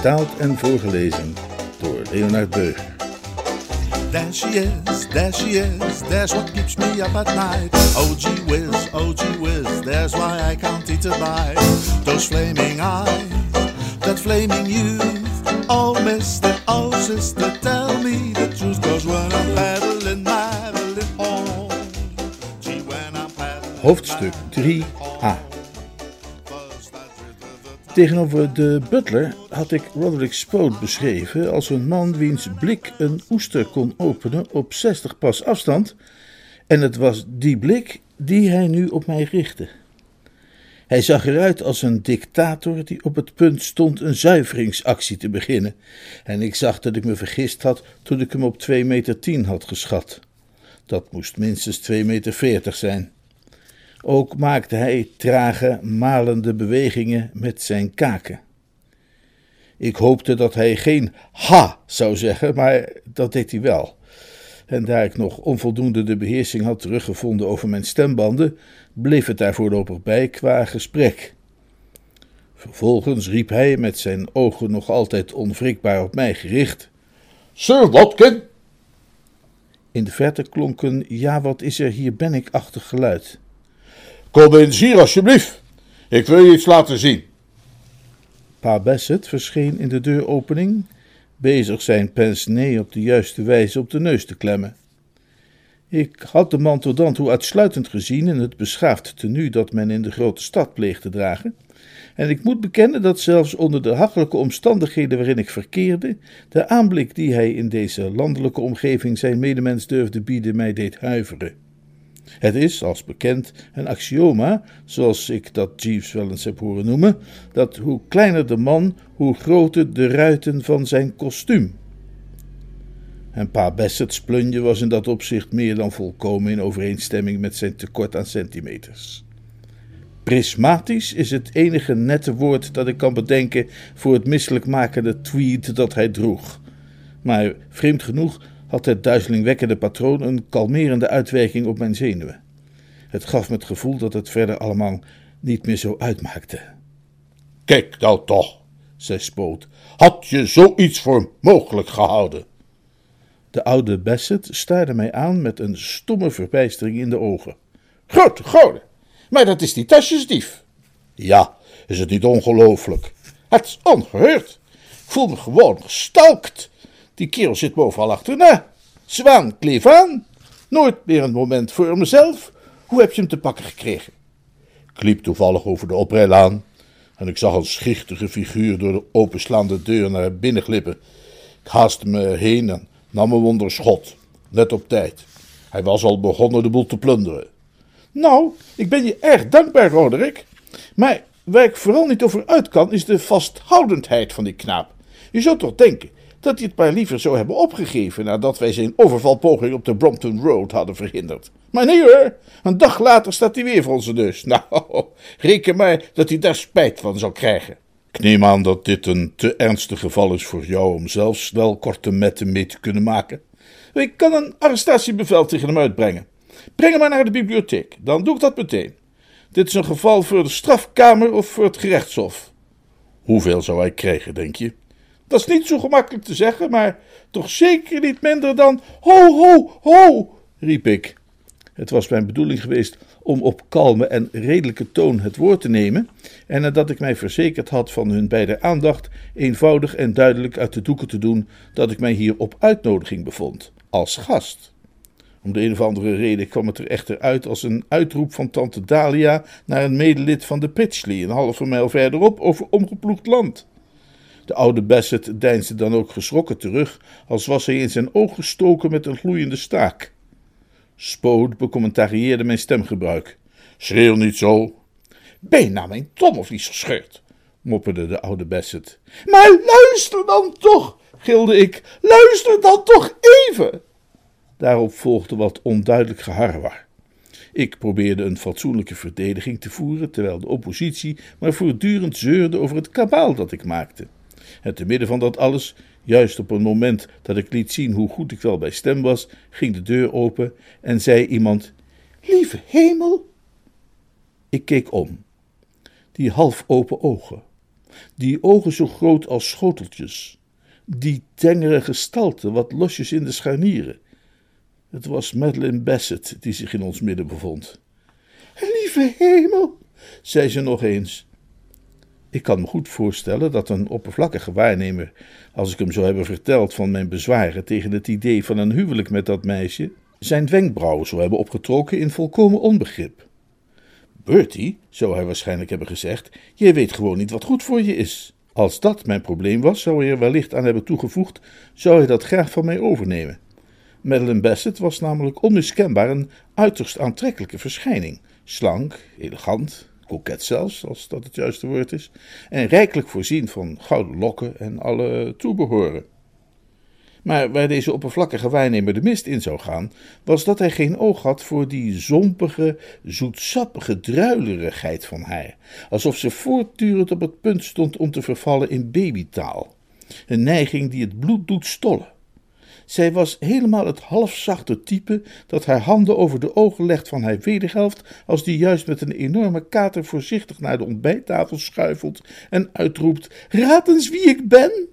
Vertaald en voorgelezen door Leonard Beug. There she is, there she is, there's what keeps me up at night. Oh gee whiz, oh gee whiz, there's why I can't eat a bite. Those flaming eyes, that flaming youth. Oh mister, oh sister, tell me the truth. Cause when I'm paddling, paddling home. Gee, when I'm paddling, Hoofdstuk 3a. Tegenover de butler had ik Roderick Spode beschreven als een man wiens blik een oester kon openen op 60 pas afstand, en het was die blik die hij nu op mij richtte. Hij zag eruit als een dictator die op het punt stond een zuiveringsactie te beginnen, en ik zag dat ik me vergist had toen ik hem op 2 meter 10 had geschat. Dat moest minstens 2 meter 40 zijn. Ook maakte hij trage, malende bewegingen met zijn kaken. Ik hoopte dat hij geen ha zou zeggen, maar dat deed hij wel. En daar ik nog onvoldoende de beheersing had teruggevonden over mijn stembanden, bleef het daar voorlopig bij qua gesprek. Vervolgens riep hij met zijn ogen nog altijd onwrikbaar op mij gericht: Sir Watkin? In de verte klonk een ja, wat is er hier ben ik achtig geluid. Kom eens hier alsjeblieft. Ik wil je iets laten zien. Pa Bassett verscheen in de deuropening, bezig zijn pince-nez op de juiste wijze op de neus te klemmen. Ik had de man tot dan toe uitsluitend gezien in het beschaafd tenue dat men in de grote stad pleegt te dragen, en ik moet bekennen dat zelfs onder de hachelijke omstandigheden waarin ik verkeerde, de aanblik die hij in deze landelijke omgeving zijn medemens durfde bieden mij deed huiveren. Het is, als bekend, een axioma, zoals ik dat Jeeves wel eens heb horen noemen, dat hoe kleiner de man, hoe groter de ruiten van zijn kostuum. En pa Bassett's plunje was in dat opzicht meer dan volkomen in overeenstemming met zijn tekort aan centimeters. Prismatisch is het enige nette woord dat ik kan bedenken voor het misselijkmakende tweed dat hij droeg. Maar vreemd genoeg had het duizelingwekkende patroon een kalmerende uitwerking op mijn zenuwen. Het gaf me het gevoel dat het verder allemaal niet meer zo uitmaakte. Kijk nou toch, zei Spoot. Had je zoiets voor mogelijk gehouden? De oude Bassett staarde mij aan met een stomme verbijstering in de ogen. Grote goden, maar dat is die tasjesdief. Ja, is het niet ongelooflijk? Het is ongehoord. Ik voel me gewoon gestalkt. Die kerel zit me overal achterna. Zwaan, kleef aan. Nooit meer een moment voor mezelf. Hoe heb je hem te pakken gekregen? Ik liep toevallig over de oprijlaan en ik zag een schichtige figuur door de openslaande deur naar binnen glippen. Ik haastte me heen en nam hem onder schot, net op tijd. Hij was al begonnen de boel te plunderen. Nou, ik ben je erg dankbaar, Roderick. Maar waar ik vooral niet over uit kan, is de vasthoudendheid van die knaap. Je zou toch denken dat hij het maar liever zou hebben opgegeven nadat wij zijn overvalpoging op de Brompton Road hadden verhinderd. Maar nee hoor, een dag later staat hij weer voor onze neus. Nou, reken maar dat hij daar spijt van zal krijgen. Ik neem aan dat dit een te ernstig geval is voor jou om zelfs snel korte metten mee te kunnen maken. Ik kan een arrestatiebevel tegen hem uitbrengen. Breng hem maar naar de bibliotheek, dan doe ik dat meteen. Dit is een geval voor de strafkamer of voor het gerechtshof. Hoeveel zou hij krijgen, denk je? Dat is niet zo gemakkelijk te zeggen, maar toch zeker niet minder dan. Ho, ho, ho! riep ik. Het was mijn bedoeling geweest om op kalme en redelijke toon het woord te nemen, en nadat ik mij verzekerd had van hun beider aandacht, eenvoudig en duidelijk uit de doeken te doen dat ik mij hier op uitnodiging bevond, als gast. Om de een of andere reden kwam het er echter uit als een uitroep van tante Dalia naar een medelid van de Pitchley, een halve mijl verderop over omgeploegd land. De oude Bassett deinsde dan ook geschrokken terug, als was hij in zijn oog gestoken met een gloeiende staak. Spood becommentarieerde mijn stemgebruik. Schreeuw niet zo. Ben nou mijn niet gescheurd? mopperde de oude Bassett. Maar luister dan toch, gilde ik, luister dan toch even! Daarop volgde wat onduidelijk geharrewar. Ik probeerde een fatsoenlijke verdediging te voeren, terwijl de oppositie maar voortdurend zeurde over het kabaal dat ik maakte. En te midden van dat alles, juist op een moment dat ik liet zien hoe goed ik wel bij stem was, ging de deur open en zei iemand: Lieve hemel! Ik keek om. Die half open ogen, die ogen zo groot als schoteltjes, die tengere gestalte wat losjes in de scharnieren het was Madeleine Bassett die zich in ons midden bevond. Lieve hemel, zei ze nog eens. Ik kan me goed voorstellen dat een oppervlakkige waarnemer, als ik hem zou hebben verteld van mijn bezwaren tegen het idee van een huwelijk met dat meisje, zijn wenkbrauwen zou hebben opgetrokken in volkomen onbegrip. Bertie, zou hij waarschijnlijk hebben gezegd, je weet gewoon niet wat goed voor je is. Als dat mijn probleem was, zou hij er wellicht aan hebben toegevoegd, zou hij dat graag van mij overnemen. Madeleine Bassett was namelijk onmiskenbaar een uiterst aantrekkelijke verschijning. Slank, elegant, koket zelfs, als dat het juiste woord is, en rijkelijk voorzien van gouden lokken en alle toebehoren. Maar waar deze oppervlakkige waarnemer de mist in zou gaan, was dat hij geen oog had voor die zompige, zoetsappige druilerigheid van haar, alsof ze voortdurend op het punt stond om te vervallen in babytaal. Een neiging die het bloed doet stollen. Zij was helemaal het halfzachte type dat haar handen over de ogen legt van haar wederhelft als die juist met een enorme kater voorzichtig naar de ontbijttafel schuifelt en uitroept: Raad eens wie ik ben!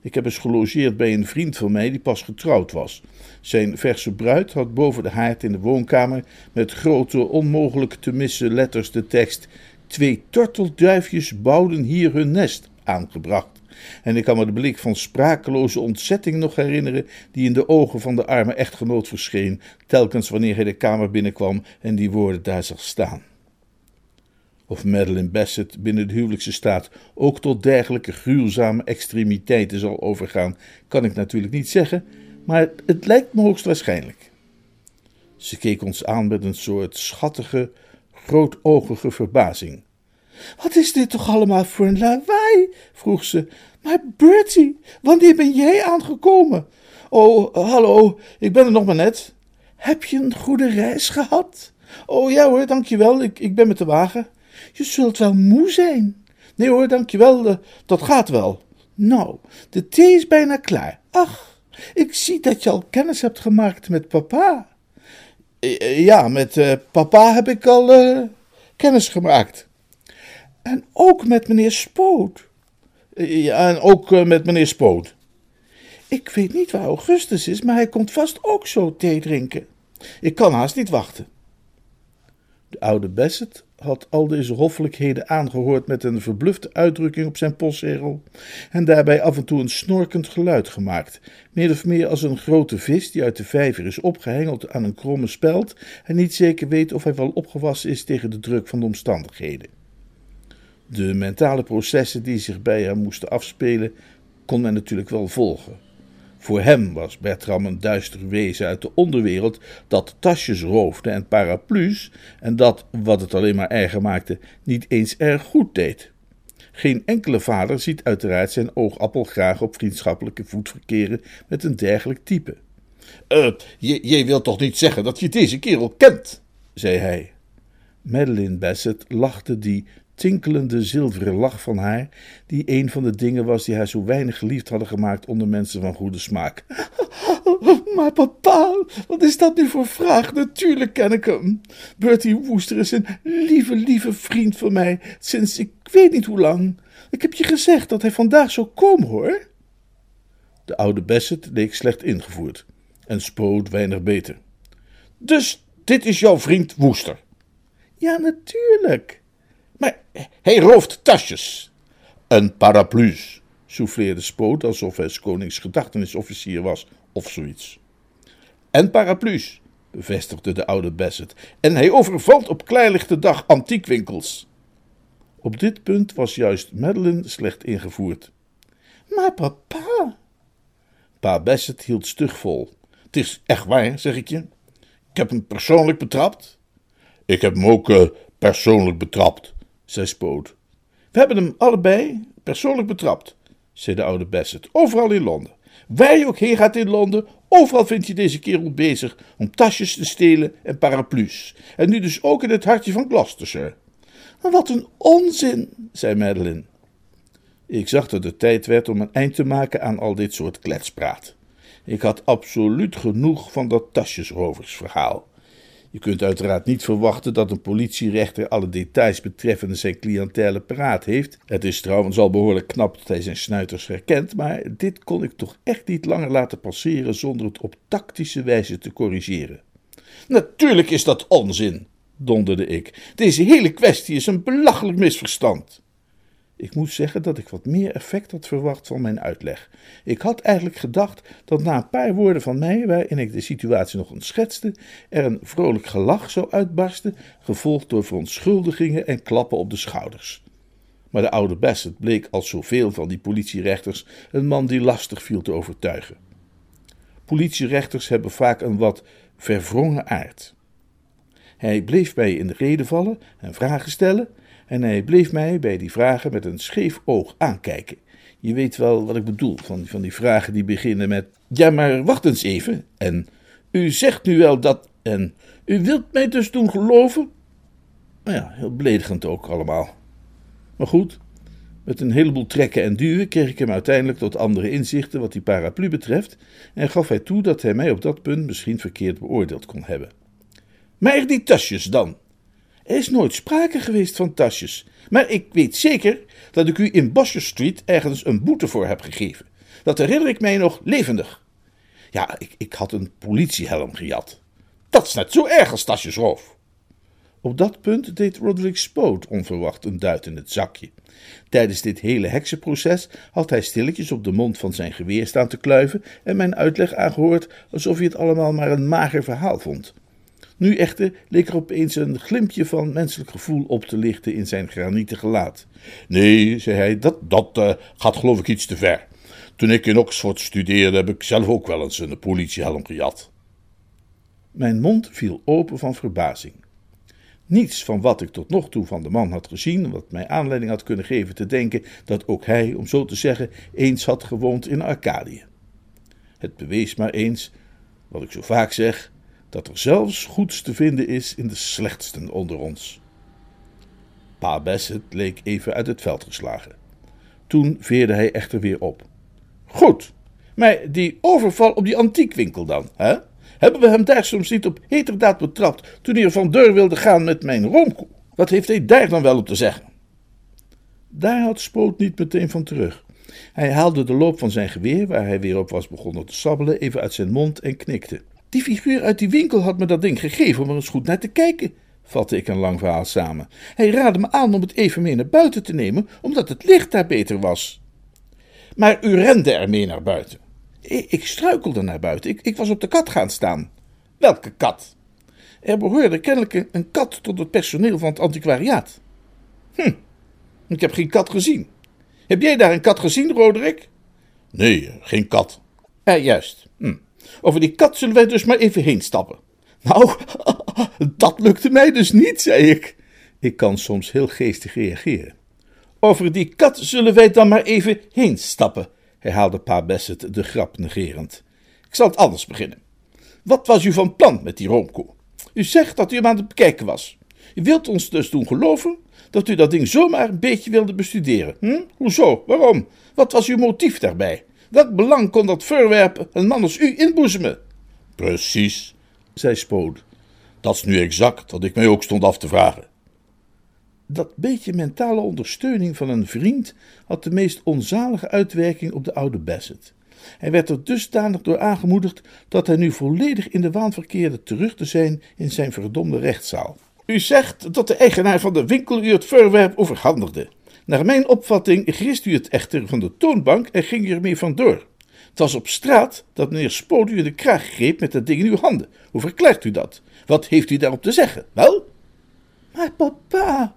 Ik heb eens gelogeerd bij een vriend van mij die pas getrouwd was. Zijn verse bruid had boven de haard in de woonkamer met grote, onmogelijk te missen letters de tekst: Twee tortelduifjes bouwden hier hun nest aangebracht. En ik kan me de blik van sprakeloze ontzetting nog herinneren die in de ogen van de arme echtgenoot verscheen, telkens wanneer hij de kamer binnenkwam en die woorden daar zag staan. Of Madeline Bassett binnen de huwelijkse staat ook tot dergelijke gruwzame extremiteiten zal overgaan, kan ik natuurlijk niet zeggen, maar het lijkt me hoogstwaarschijnlijk. Ze keek ons aan met een soort schattige, grootogige verbazing. Wat is dit toch allemaal voor een lawaai? vroeg ze. Maar Bertie, wanneer ben jij aangekomen? Oh, hallo, ik ben er nog maar net. Heb je een goede reis gehad? Oh ja hoor, dankjewel, ik, ik ben met de wagen. Je zult wel moe zijn. Nee hoor, dankjewel, uh, dat gaat wel. Nou, de thee is bijna klaar. Ach, ik zie dat je al kennis hebt gemaakt met papa. Eh, ja, met papa heb ik al kennis gemaakt. En ook met meneer Spoot. Ja, en ook uh, met meneer Spoot. Ik weet niet waar Augustus is, maar hij komt vast ook zo thee drinken. Ik kan haast niet wachten. De oude Bassett had al deze hoffelijkheden aangehoord met een verblufte uitdrukking op zijn postzegel en daarbij af en toe een snorkend geluid gemaakt, meer of meer als een grote vis die uit de vijver is opgehengeld aan een kromme speld en niet zeker weet of hij wel opgewassen is tegen de druk van de omstandigheden. De mentale processen die zich bij hem moesten afspelen, kon men natuurlijk wel volgen. Voor hem was Bertram een duister wezen uit de onderwereld dat tasjes roofde en paraplu's, en dat, wat het alleen maar erger maakte, niet eens erg goed deed. Geen enkele vader ziet uiteraard zijn oogappel graag op vriendschappelijke voet verkeren met een dergelijk type. Uh, jij wilt toch niet zeggen dat je deze kerel kent? zei hij. Madeline Bassett lachte die tinkelende zilveren lach van haar, die een van de dingen was die haar zo weinig geliefd hadden gemaakt onder mensen van goede smaak. Maar papa, wat is dat nu voor vraag? Natuurlijk ken ik hem. Bertie Woester is een lieve, lieve vriend van mij, sinds ik weet niet hoe lang. Ik heb je gezegd dat hij vandaag zou komen, hoor. De oude Bassett leek slecht ingevoerd en spoot weinig beter. Dus dit is jouw vriend Woester? Ja, natuurlijk. Maar hij rooft tasjes. Een paraplu's, souffleerde Spoot alsof hij konings gedachtenisofficier was of zoiets. En paraplu's, bevestigde de oude Bassett. En hij overvalt op klaarlichte dag antiekwinkels. Op dit punt was juist Madeline slecht ingevoerd. Maar papa. Pa Bassett hield stug vol. Het is echt waar, zeg ik je. Ik heb hem persoonlijk betrapt. Ik heb hem ook uh, persoonlijk betrapt, zei Spoot. We hebben hem allebei persoonlijk betrapt, zei de oude Bassett, overal in Londen. Waar je ook heen gaat in Londen, overal vind je deze kerel bezig om tasjes te stelen en paraplu's. En nu dus ook in het hartje van Gloucestershire. Wat een onzin, zei Madeline. Ik zag dat het tijd werd om een eind te maken aan al dit soort kletspraat. Ik had absoluut genoeg van dat tasjesroversverhaal. Je kunt uiteraard niet verwachten dat een politierechter alle details betreffende zijn cliëntele paraat heeft. Het is trouwens al behoorlijk knap dat hij zijn snuiters herkent, maar dit kon ik toch echt niet langer laten passeren zonder het op tactische wijze te corrigeren. Natuurlijk is dat onzin, donderde ik. Deze hele kwestie is een belachelijk misverstand. Ik moet zeggen dat ik wat meer effect had verwacht van mijn uitleg. Ik had eigenlijk gedacht dat na een paar woorden van mij, waarin ik de situatie nog eens schetste, er een vrolijk gelach zou uitbarsten, gevolgd door verontschuldigingen en klappen op de schouders. Maar de oude Bassett bleek als zoveel van die politierechters een man die lastig viel te overtuigen. Politierechters hebben vaak een wat verwrongen aard. Hij bleef mij in de reden vallen en vragen stellen, en hij bleef mij bij die vragen met een scheef oog aankijken. Je weet wel wat ik bedoel, van, van die vragen die beginnen met: Ja, maar wacht eens even. En u zegt nu wel dat. En u wilt mij dus doen geloven? Nou ja, heel beledigend ook allemaal. Maar goed, met een heleboel trekken en duwen kreeg ik hem uiteindelijk tot andere inzichten wat die paraplu betreft en gaf hij toe dat hij mij op dat punt misschien verkeerd beoordeeld kon hebben. Maar die tasjes dan? Er is nooit sprake geweest van tasjes. Maar ik weet zeker dat ik u in Bosher Street ergens een boete voor heb gegeven. Dat herinner ik mij nog levendig. Ja, ik, ik had een politiehelm gejat. Dat is net zo erg als tasjesroof. Op dat punt deed Roderick Spoot onverwacht een duit in het zakje. Tijdens dit hele heksenproces had hij stilletjes op de mond van zijn geweer staan te kluiven en mijn uitleg aangehoord alsof hij het allemaal maar een mager verhaal vond. Nu echter leek er opeens een glimpje van menselijk gevoel op te lichten in zijn granieten gelaat. Nee, zei hij, dat, dat uh, gaat geloof ik iets te ver. Toen ik in Oxford studeerde, heb ik zelf ook wel eens een politiehelm gejat. Mijn mond viel open van verbazing. Niets van wat ik tot nog toe van de man had gezien, wat mij aanleiding had kunnen geven te denken dat ook hij, om zo te zeggen, eens had gewoond in Arcadië. Het bewees maar eens, wat ik zo vaak zeg, dat er zelfs goeds te vinden is in de slechtsten onder ons. Pa Bassett leek even uit het veld geslagen. Toen veerde hij echter weer op. Goed, maar die overval op die antiekwinkel dan, hè? Hebben we hem daar soms niet op heterdaad betrapt toen hij er van deur wilde gaan met mijn roomkoe? Wat heeft hij daar dan wel op te zeggen? Daar had Spoot niet meteen van terug. Hij haalde de loop van zijn geweer, waar hij weer op was begonnen te sabbelen, even uit zijn mond en knikte. Die figuur uit die winkel had me dat ding gegeven om er eens goed naar te kijken, vatte ik een lang verhaal samen. Hij raadde me aan om het even mee naar buiten te nemen, omdat het licht daar beter was. Maar u rende er mee naar buiten. Ik, ik struikelde naar buiten. Ik, ik was op de kat gaan staan. Welke kat? Er behoorde kennelijk een kat tot het personeel van het antiquariaat. Hm, ik heb geen kat gezien. Heb jij daar een kat gezien, Roderick? Nee, geen kat. Ja, juist. Hm. Over die kat zullen wij dus maar even heen stappen. Nou, dat lukte mij dus niet, zei ik. Ik kan soms heel geestig reageren. Over die kat zullen wij dan maar even heen stappen, herhaalde pa Bassett de grap negerend. Ik zal het anders beginnen. Wat was u van plan met die roomkoe? U zegt dat u hem aan het bekijken was. U wilt ons dus doen geloven dat u dat ding zomaar een beetje wilde bestuderen. Hm? Hoezo? Waarom? Wat was uw motief daarbij? Welk belang kon dat voorwerp een man als u inboezemen? Precies, zei Spood. Dat is nu exact wat ik mij ook stond af te vragen. Dat beetje mentale ondersteuning van een vriend had de meest onzalige uitwerking op de oude Bassett. Hij werd er dusdanig door aangemoedigd dat hij nu volledig in de waan verkeerde terug te zijn in zijn verdomde rechtszaal. U zegt dat de eigenaar van de winkel u het voorwerp overhandigde. Naar mijn opvatting grist u het echter van de toonbank en ging ermee vandoor. Het was op straat dat meneer Spoot u in de kraag greep met dat ding in uw handen. Hoe verklaart u dat? Wat heeft u daarop te zeggen? Wel? Maar papa,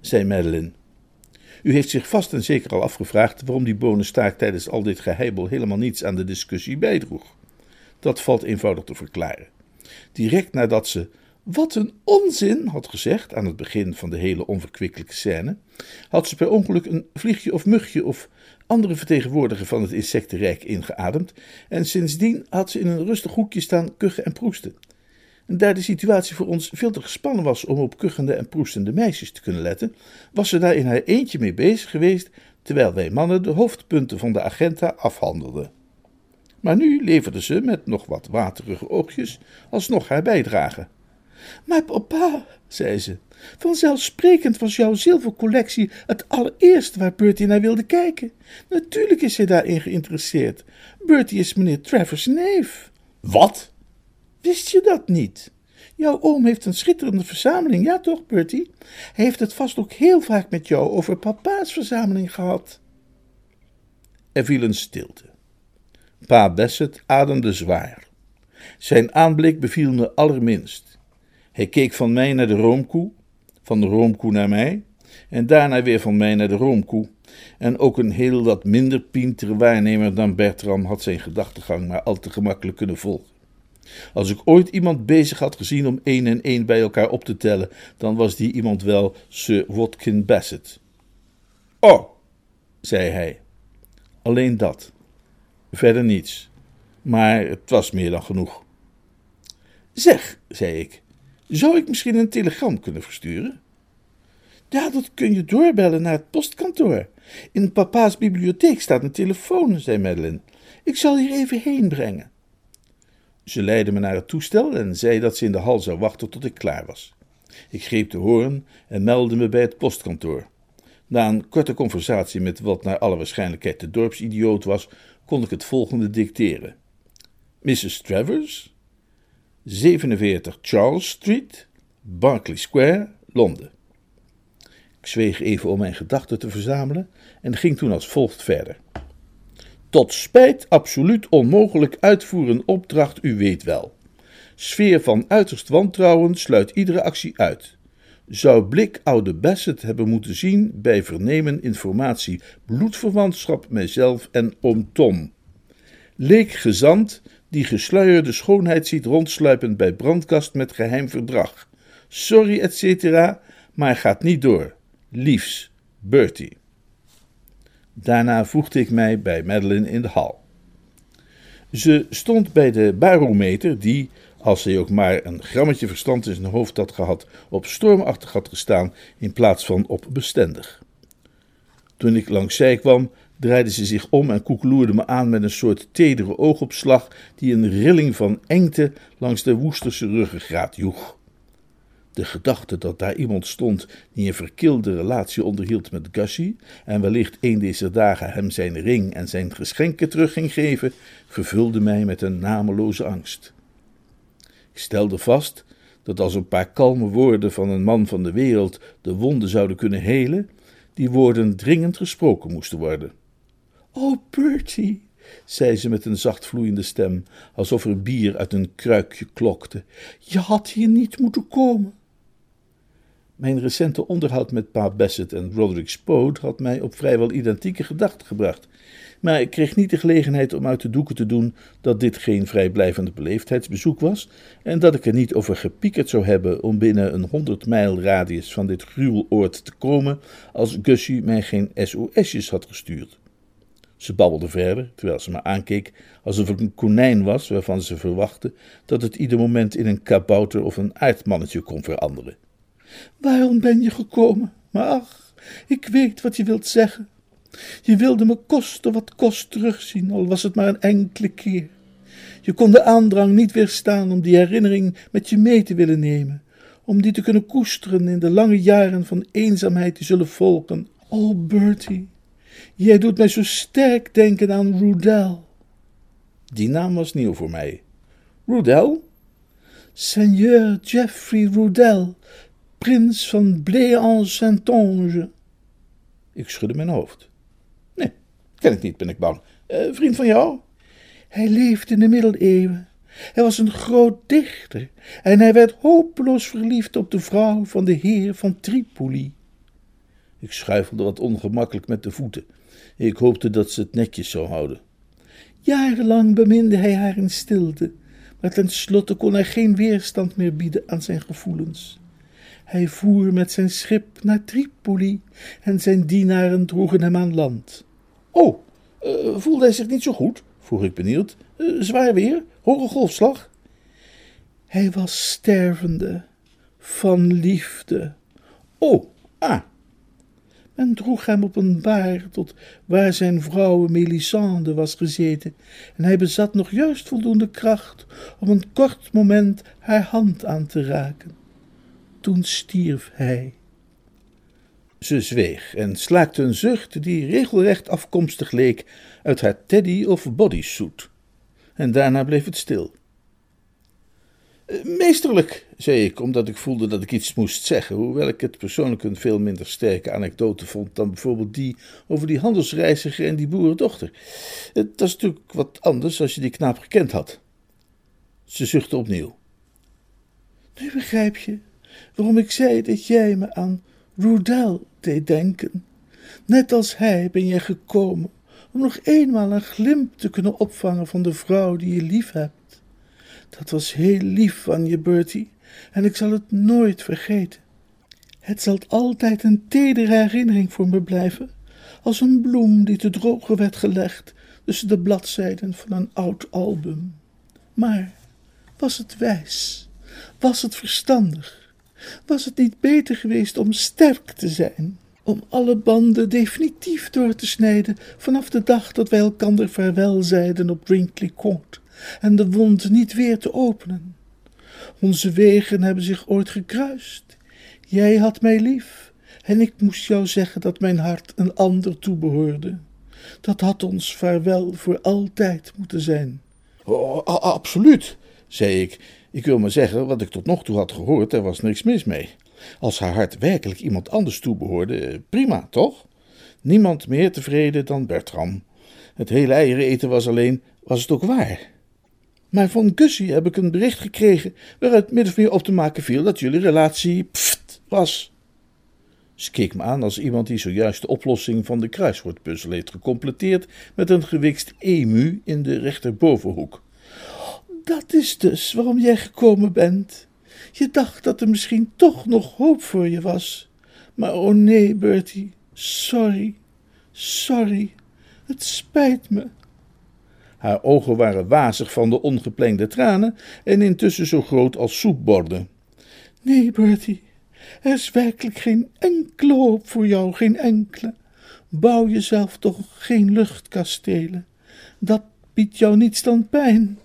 zei Madeline. U heeft zich vast en zeker al afgevraagd waarom die bonenstaak tijdens al dit geheibel helemaal niets aan de discussie bijdroeg. Dat valt eenvoudig te verklaren. Direct nadat ze Wat een onzin, had gezegd aan het begin van de hele onverkwikkelijke scène, had ze per ongeluk een vliegje of mugje of andere vertegenwoordiger van het insectenrijk ingeademd en sindsdien had ze in een rustig hoekje staan kuchen en proesten. En daar de situatie voor ons veel te gespannen was om op kuchende en proestende meisjes te kunnen letten, was ze daar in haar eentje mee bezig geweest, terwijl wij mannen de hoofdpunten van de agenda afhandelden. Maar nu leverde ze met nog wat waterige oogjes alsnog haar bijdrage. Maar papa, zei ze, vanzelfsprekend was jouw zilvercollectie het allereerste waar Bertie naar wilde kijken. Natuurlijk is hij daarin geïnteresseerd. Bertie is meneer Travers' neef. Wat? Wist je dat niet? Jouw oom heeft een schitterende verzameling, ja toch, Bertie? Hij heeft het vast ook heel vaak met jou over papa's verzameling gehad. Er viel een stilte. Pa Bassett ademde zwaar. Zijn aanblik beviel me allerminst. Hij keek van mij naar de roomkoe, van de roomkoe naar mij, en daarna weer van mij naar de roomkoe. En ook een heel wat minder pintere waarnemer dan Bertram had zijn gedachtegang maar al te gemakkelijk kunnen volgen. Als ik ooit iemand bezig had gezien om één en één bij elkaar op te tellen, dan was die iemand wel Sir Watkin Bassett. Oh, zei hij. Alleen dat. Verder niets. Maar het was meer dan genoeg. Zeg, zei ik, zou ik misschien een telegram kunnen versturen? Ja, dat kun je doorbellen naar het postkantoor. In papa's bibliotheek staat een telefoon, zei Madeline. Ik zal hier even heen brengen. Ze leidde me naar het toestel en zei dat ze in de hal zou wachten tot ik klaar was. Ik greep de hoorn en meldde me bij het postkantoor. Na een korte conversatie met wat naar alle waarschijnlijkheid de dorpsidioot was, kon ik het volgende dicteren: Mrs. Travers, 47 Charles Street, Berkeley Square, Londen. Ik zweeg even om mijn gedachten te verzamelen en ging toen als volgt verder. Tot spijt absoluut onmogelijk uitvoeren opdracht, u weet wel. Sfeer van uiterst wantrouwen sluit iedere actie uit. Zou Blik oude Bassett hebben moeten zien bij vernemen informatie bloedverwantschap mijzelf en oom Tom. Leek gezant die gesluierde schoonheid ziet rondsluipen bij brandkast met geheim verdrag. Sorry, et cetera, maar gaat niet door. Liefs, Bertie. Daarna voegde ik mij bij Madeline in de hal. Ze stond bij de barometer, die, als zij ook maar een grammetje verstand in zijn hoofd had gehad, op stormachtig had gestaan in plaats van op bestendig. Toen ik langs zij kwam, draaide ze zich om en koekeloerde me aan met een soort tedere oogopslag die een rilling van engte langs de woesterse ruggengraat joeg. De gedachte dat daar iemand stond die een verkilde relatie onderhield met Gussie en wellicht een deze dagen hem zijn ring en zijn geschenken terug ging geven, vervulde mij met een nameloze angst. Ik stelde vast dat als een paar kalme woorden van een man van de wereld de wonden zouden kunnen helen, die woorden dringend gesproken moesten worden. Oh, Bertie, zei ze met een zacht vloeiende stem, alsof er bier uit een kruikje klokte, je had hier niet moeten komen. Mijn recente onderhoud met Pa Bassett en Roderick Spode had mij op vrijwel identieke gedachten gebracht. Maar ik kreeg niet de gelegenheid om uit de doeken te doen dat dit geen vrijblijvend beleefdheidsbezoek was en dat ik er niet over gepiekerd zou hebben om binnen een honderd mijl radius van dit gruweloord te komen als Gussie mij geen SOS'jes had gestuurd. Ze babbelde verder, terwijl ze me aankeek alsof ik een konijn was waarvan ze verwachtte dat het ieder moment in een kabouter of een aardmannetje kon veranderen. Waarom ben je gekomen? Maar ach, ik weet wat je wilt zeggen. Je wilde me kosten wat kost terugzien, al was het maar een enkele keer. Je kon de aandrang niet weerstaan om die herinnering met je mee te willen nemen, om die te kunnen koesteren in de lange jaren van eenzaamheid die zullen volgen. Oh, Bertie, jij doet mij zo sterk denken aan Rudel. Die naam was nieuw voor mij. Rudel? Seigneur Geoffrey Rudel, prins van Blé-en-Saintonge. Ik schudde mijn hoofd. Nee, ken ik niet, ben ik bang. Uh, vriend van jou? Hij leefde in de middeleeuwen. Hij was een groot dichter en hij werd hopeloos verliefd op de vrouw van de heer van Tripoli. Ik schuifelde wat ongemakkelijk met de voeten. Ik hoopte dat ze het netjes zou houden. Jarenlang beminde hij haar in stilte, maar tenslotte kon hij geen weerstand meer bieden aan zijn gevoelens. Hij voer met zijn schip naar Tripoli en zijn dienaren droegen hem aan land. Oh, uh, voelde hij zich niet zo goed? vroeg ik benieuwd. Uh, zwaar weer? Hoge golfslag? Hij was stervende van liefde. Oh, ah. Men droeg hem op een baar tot waar zijn vrouw Melisande was gezeten, en hij bezat nog juist voldoende kracht om een kort moment haar hand aan te raken. Toen stierf hij. Ze zweeg en slaakte een zucht die regelrecht afkomstig leek uit haar teddy of bodysuit. En daarna bleef het stil. Meesterlijk, zei ik, omdat ik voelde dat ik iets moest zeggen, hoewel ik het persoonlijk een veel minder sterke anekdote vond dan bijvoorbeeld die over die handelsreiziger en die boerendochter. Het was natuurlijk wat anders als je die knaap gekend had. Ze zuchtte opnieuw. Nu begrijp je waarom ik zei dat jij me aan Rudel deed denken. Net als hij ben jij gekomen om nog eenmaal een glimp te kunnen opvangen van de vrouw die je lief hebt. Dat was heel lief van je, Bertie, en ik zal het nooit vergeten. Het zal altijd een tedere herinnering voor me blijven, als een bloem die te drogen werd gelegd tussen de bladzijden van een oud album. Maar was het wijs? Was het verstandig? Was het niet beter geweest om sterk te zijn? Om alle banden definitief door te snijden vanaf de dag dat wij elkander vaarwel zeiden op Brinkley Court? en de wond niet weer te openen. Onze wegen hebben zich ooit gekruist. Jij had mij lief en ik moest jou zeggen dat mijn hart een ander toebehoorde. Dat had ons vaarwel voor altijd moeten zijn. Oh, absoluut, zei ik. Ik wil maar zeggen, wat ik tot nog toe had gehoord, er was niks mis mee. Als haar hart werkelijk iemand anders toebehoorde, prima, toch? Niemand meer tevreden dan Bertram. Het hele eieren eten was alleen, was het ook waar? Maar van Gussie heb ik een bericht gekregen waaruit min of meer op te maken viel dat jullie relatie pft was. Ze keek me aan als iemand die zojuist de oplossing van de kruiswoordpuzzel heeft gecompleteerd met een gewikst emu in de rechterbovenhoek. Dat is dus waarom jij gekomen bent. Je dacht dat er misschien toch nog hoop voor je was. Maar oh nee, Bertie, sorry, sorry, het spijt me. Haar ogen waren wazig van de ongeplengde tranen en intussen zo groot als soepborden. Nee, Bertie, er is werkelijk geen enkele hoop voor jou, geen enkele. Bouw jezelf toch geen luchtkastelen. Dat biedt jou niets dan pijn.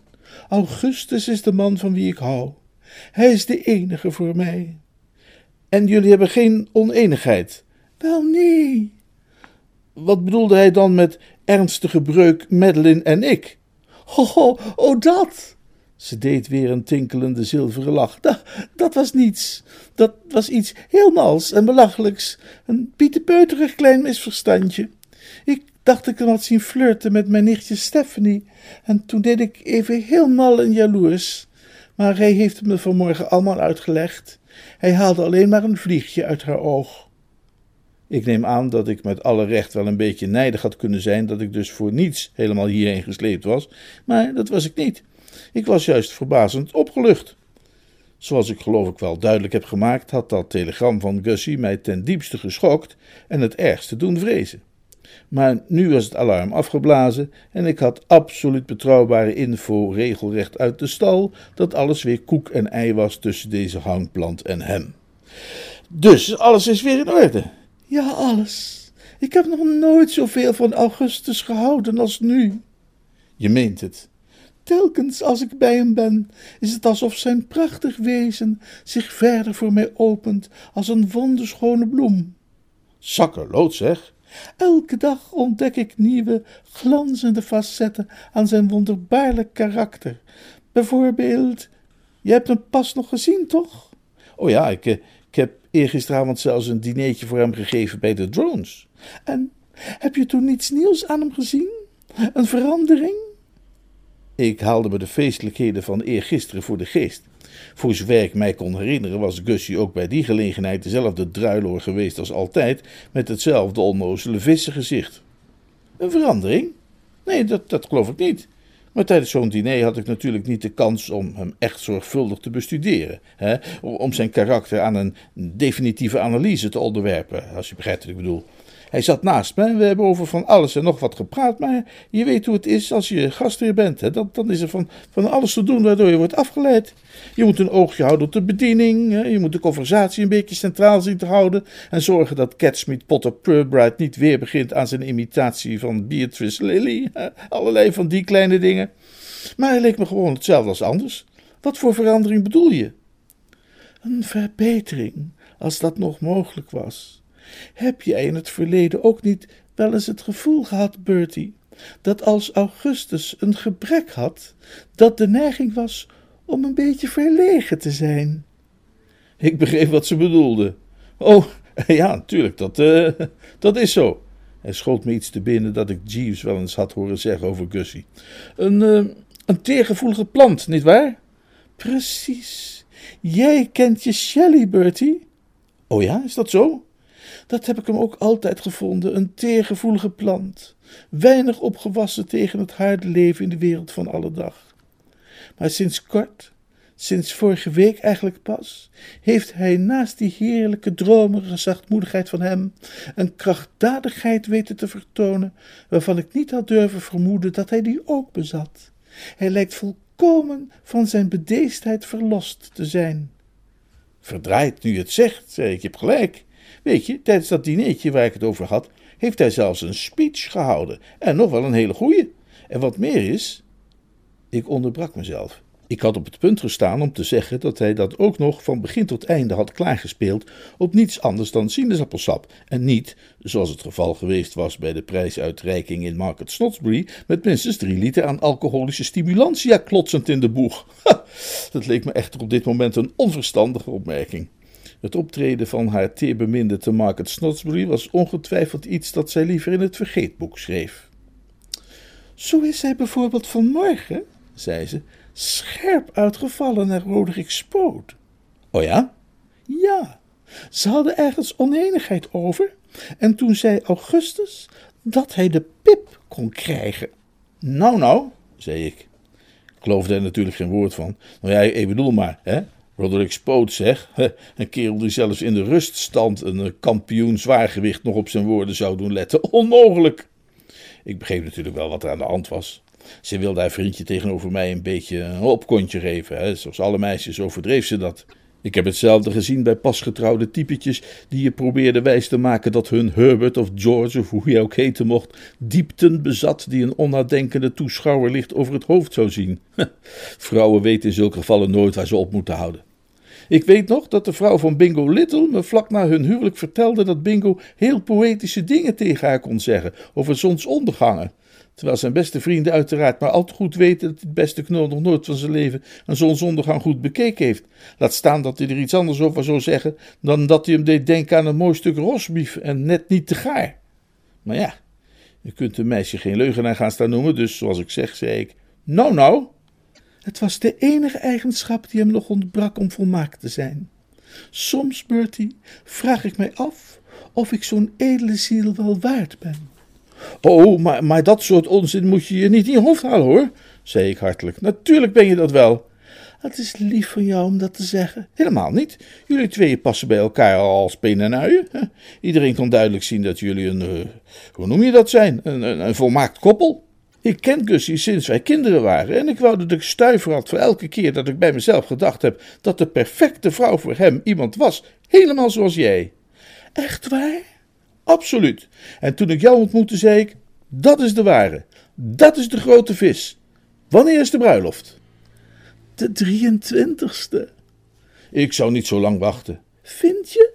Augustus is de man van wie ik hou. Hij is de enige voor mij. En jullie hebben geen oneenigheid? Wel, nee. Wat bedoelde hij dan met ernstige breuk Madeline en ik? Oh, oh, dat! Ze deed weer een tinkelende zilveren lach. Dat, was niets. Dat was iets heel mals en belachelijks. Een pietenpeuterig klein misverstandje. Ik dacht ik hem had zien flirten met mijn nichtje Stephanie. En toen deed ik even heel mal en jaloers. Maar hij heeft me vanmorgen allemaal uitgelegd. Hij haalde alleen maar een vliegje uit haar oog. Ik neem aan dat ik met alle recht wel een beetje nijdig had kunnen zijn dat ik dus voor niets helemaal hierheen gesleept was, maar dat was ik niet. Ik was juist verbazend opgelucht. Zoals ik geloof ik wel duidelijk heb gemaakt, had dat telegram van Gussie mij ten diepste geschokt en het ergste doen vrezen. Maar nu was het alarm afgeblazen en ik had absoluut betrouwbare info regelrecht uit de stal dat alles weer koek en ei was tussen deze hangplant en hem. Dus alles is weer in orde. Ja, alles. Ik heb nog nooit zoveel van Augustus gehouden als nu. Je meent het. Telkens als ik bij hem ben, is het alsof zijn prachtig wezen zich verder voor mij opent als een wonderschone bloem. Zakkerlood zeg. Elke dag ontdek ik nieuwe, glanzende facetten aan zijn wonderbaarlijk karakter. Bijvoorbeeld, je hebt hem pas nog gezien, toch? Oh ja, ik, eh, eergisteravond zelfs een dineetje voor hem gegeven bij de drones. En heb je toen niets nieuws aan hem gezien? Een verandering? Ik haalde me de feestelijkheden van eergisteren voor de geest. Voor zover ik mij kon herinneren was Gussie ook bij die gelegenheid dezelfde druiloor geweest als altijd, met hetzelfde onnozele vissengezicht. Een verandering? Nee, dat, dat geloof ik niet. Maar tijdens zo'n diner had ik natuurlijk niet de kans om hem echt zorgvuldig te bestuderen. Hè? Om zijn karakter aan een definitieve analyse te onderwerpen, als je begrijpt wat ik bedoel. Hij zat naast me en we hebben over van alles en nog wat gepraat. Maar je weet hoe het is als je gastheer bent. Hè? Dan, dan is er van, van alles te doen waardoor je wordt afgeleid. Je moet een oogje houden op de bediening. Hè? Je moet de conversatie een beetje centraal zien te houden. En zorgen dat Catsmeet Potter Purbright niet weer begint aan zijn imitatie van Beatrice Lilly. Allerlei van die kleine dingen. Maar hij leek me gewoon hetzelfde als anders. Wat voor verandering bedoel je? Een verbetering, als dat nog mogelijk was. Heb jij in het verleden ook niet wel eens het gevoel gehad, Bertie, dat als Augustus een gebrek had, dat de neiging was om een beetje verlegen te zijn? Ik begreep wat ze bedoelde. Oh, ja, natuurlijk, dat, uh, dat is zo. Hij schoot me iets te binnen dat ik Jeeves wel eens had horen zeggen over Gussie. Een, uh, een teergevoelige plant, nietwaar? Precies. Jij kent je Shelley, Bertie? Oh ja, is dat zo? Dat heb ik hem ook altijd gevonden, een teergevoelige plant, weinig opgewassen tegen het harde leven in de wereld van alle dag. Maar sinds kort, sinds vorige week eigenlijk pas, heeft hij naast die heerlijke dromerige zachtmoedigheid van hem een krachtdadigheid weten te vertonen, waarvan ik niet had durven vermoeden dat hij die ook bezat. Hij lijkt volkomen van zijn bedeesdheid verlost te zijn. Verdraaid nu het zegt, zei ik, je gelijk. Weet je, tijdens dat dinertje waar ik het over had, heeft hij zelfs een speech gehouden. En nog wel een hele goeie. En wat meer is. Ik onderbrak mezelf. Ik had op het punt gestaan om te zeggen dat hij dat ook nog van begin tot einde had klaargespeeld op niets anders dan sinaasappelsap. En niet, zoals het geval geweest was bij de prijsuitreiking in Market Snodsbury, met minstens drie liter aan alcoholische stimulantia klotsend in de boeg. dat leek me echter op dit moment een onverstandige opmerking. Het optreden van haar teerbeminde te Market Snodsbury was ongetwijfeld iets dat zij liever in het vergeetboek schreef. Zo is zij bijvoorbeeld vanmorgen, zei ze, scherp uitgevallen naar Roderick Spoot. Oh ja? Ja, ze hadden ergens oneenigheid over, en toen zei Augustus dat hij de pip kon krijgen. Nou, nou, zei ik. Ik geloofde er natuurlijk geen woord van. Nou ja, ik bedoel maar, hè, Roderick Spoot zeg, een kerel die zelfs in de ruststand een eh, kampioen zwaargewicht nog op zijn woorden zou doen letten. Onmogelijk! Ik begreep natuurlijk wel wat er aan de hand was. Ze wilde haar vriendje tegenover mij een beetje een opkontje geven. Hè? Zoals alle meisjes overdreef ze dat. Ik heb hetzelfde gezien bij pasgetrouwde typetjes die je probeerde wijs te maken dat hun Herbert of George of hoe hij ook heten mocht, diepten bezat die een onnadenkende toeschouwer licht over het hoofd zou zien. Vrouwen weten in zulke gevallen nooit waar ze op moeten houden. Ik weet nog dat de vrouw van Bingo Little me vlak na hun huwelijk vertelde dat Bingo heel poëtische dingen tegen haar kon zeggen over zonsondergangen. Terwijl zijn beste vrienden uiteraard maar al te goed weten dat het beste knul nog nooit van zijn leven een zonsondergang goed bekeken heeft. Laat staan dat hij er iets anders over zou zeggen dan dat hij hem deed denken aan een mooi stuk rosbief en net niet te gaar. Maar ja, je kunt een meisje geen leugenaar gaan staan noemen, dus zoals ik zeg, zei ik: Nou, nou. Het was de enige eigenschap die hem nog ontbrak om volmaakt te zijn. Soms, Bertie, vraag ik mij af of ik zo'n edele ziel wel waard ben. Oh, maar, maar dat soort onzin moet je je niet in je hoofd halen hoor, zei ik hartelijk. Natuurlijk ben je dat wel. Het is lief van jou om dat te zeggen. Helemaal niet. Jullie tweeën passen bij elkaar als pen en uien. Iedereen kan duidelijk zien dat jullie een, uh, hoe noem je dat zijn, een, een volmaakt koppel. Ik ken Gussie sinds wij kinderen waren en ik wou dat ik stuiver had voor elke keer dat ik bij mezelf gedacht heb dat de perfecte vrouw voor hem iemand was, helemaal zoals jij. Echt waar? Absoluut. En toen ik jou ontmoette, zei ik: Dat is de ware. Dat is de grote vis. Wanneer is de bruiloft? De 23ste. Ik zou niet zo lang wachten. Vind je?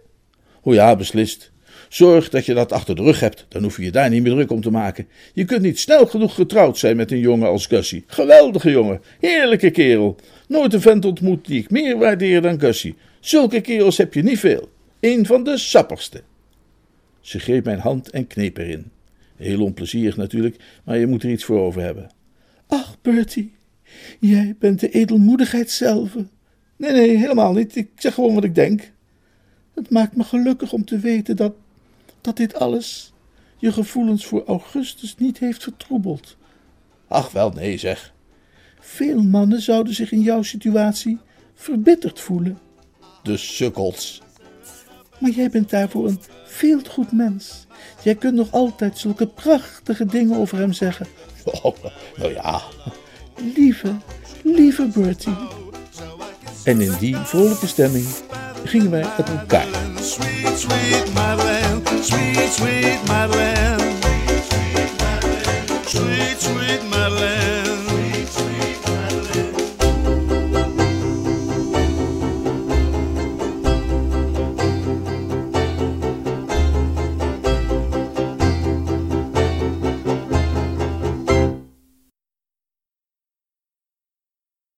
O ja, beslist. Zorg dat je dat achter de rug hebt, dan hoef je je daar niet meer druk om te maken. Je kunt niet snel genoeg getrouwd zijn met een jongen als Gussie. Geweldige jongen, heerlijke kerel. Nooit een vent ontmoet die ik meer waardeer dan Gussie. Zulke kerels heb je niet veel. Een van de sapperste. Ze greep mijn hand en kneep erin. Heel onplezierig natuurlijk, maar je moet er iets voor over hebben. Ach, Bertie, jij bent de edelmoedigheid zelf. Nee, nee, helemaal niet. Ik zeg gewoon wat ik denk. Het maakt me gelukkig om te weten dat, dat dit alles je gevoelens voor Augustus niet heeft vertroebeld. Ach, wel nee, zeg. Veel mannen zouden zich in jouw situatie verbitterd voelen. De sukkels. Maar jij bent daarvoor een veel te goed mens. Jij kunt nog altijd zulke prachtige dingen over hem zeggen. Oh, nou ja, Lieve, lieve Bertie. En in die vrolijke stemming gingen wij uit elkaar. Sweet, sweet Madeleine, sweet, sweet. Sweet, sweet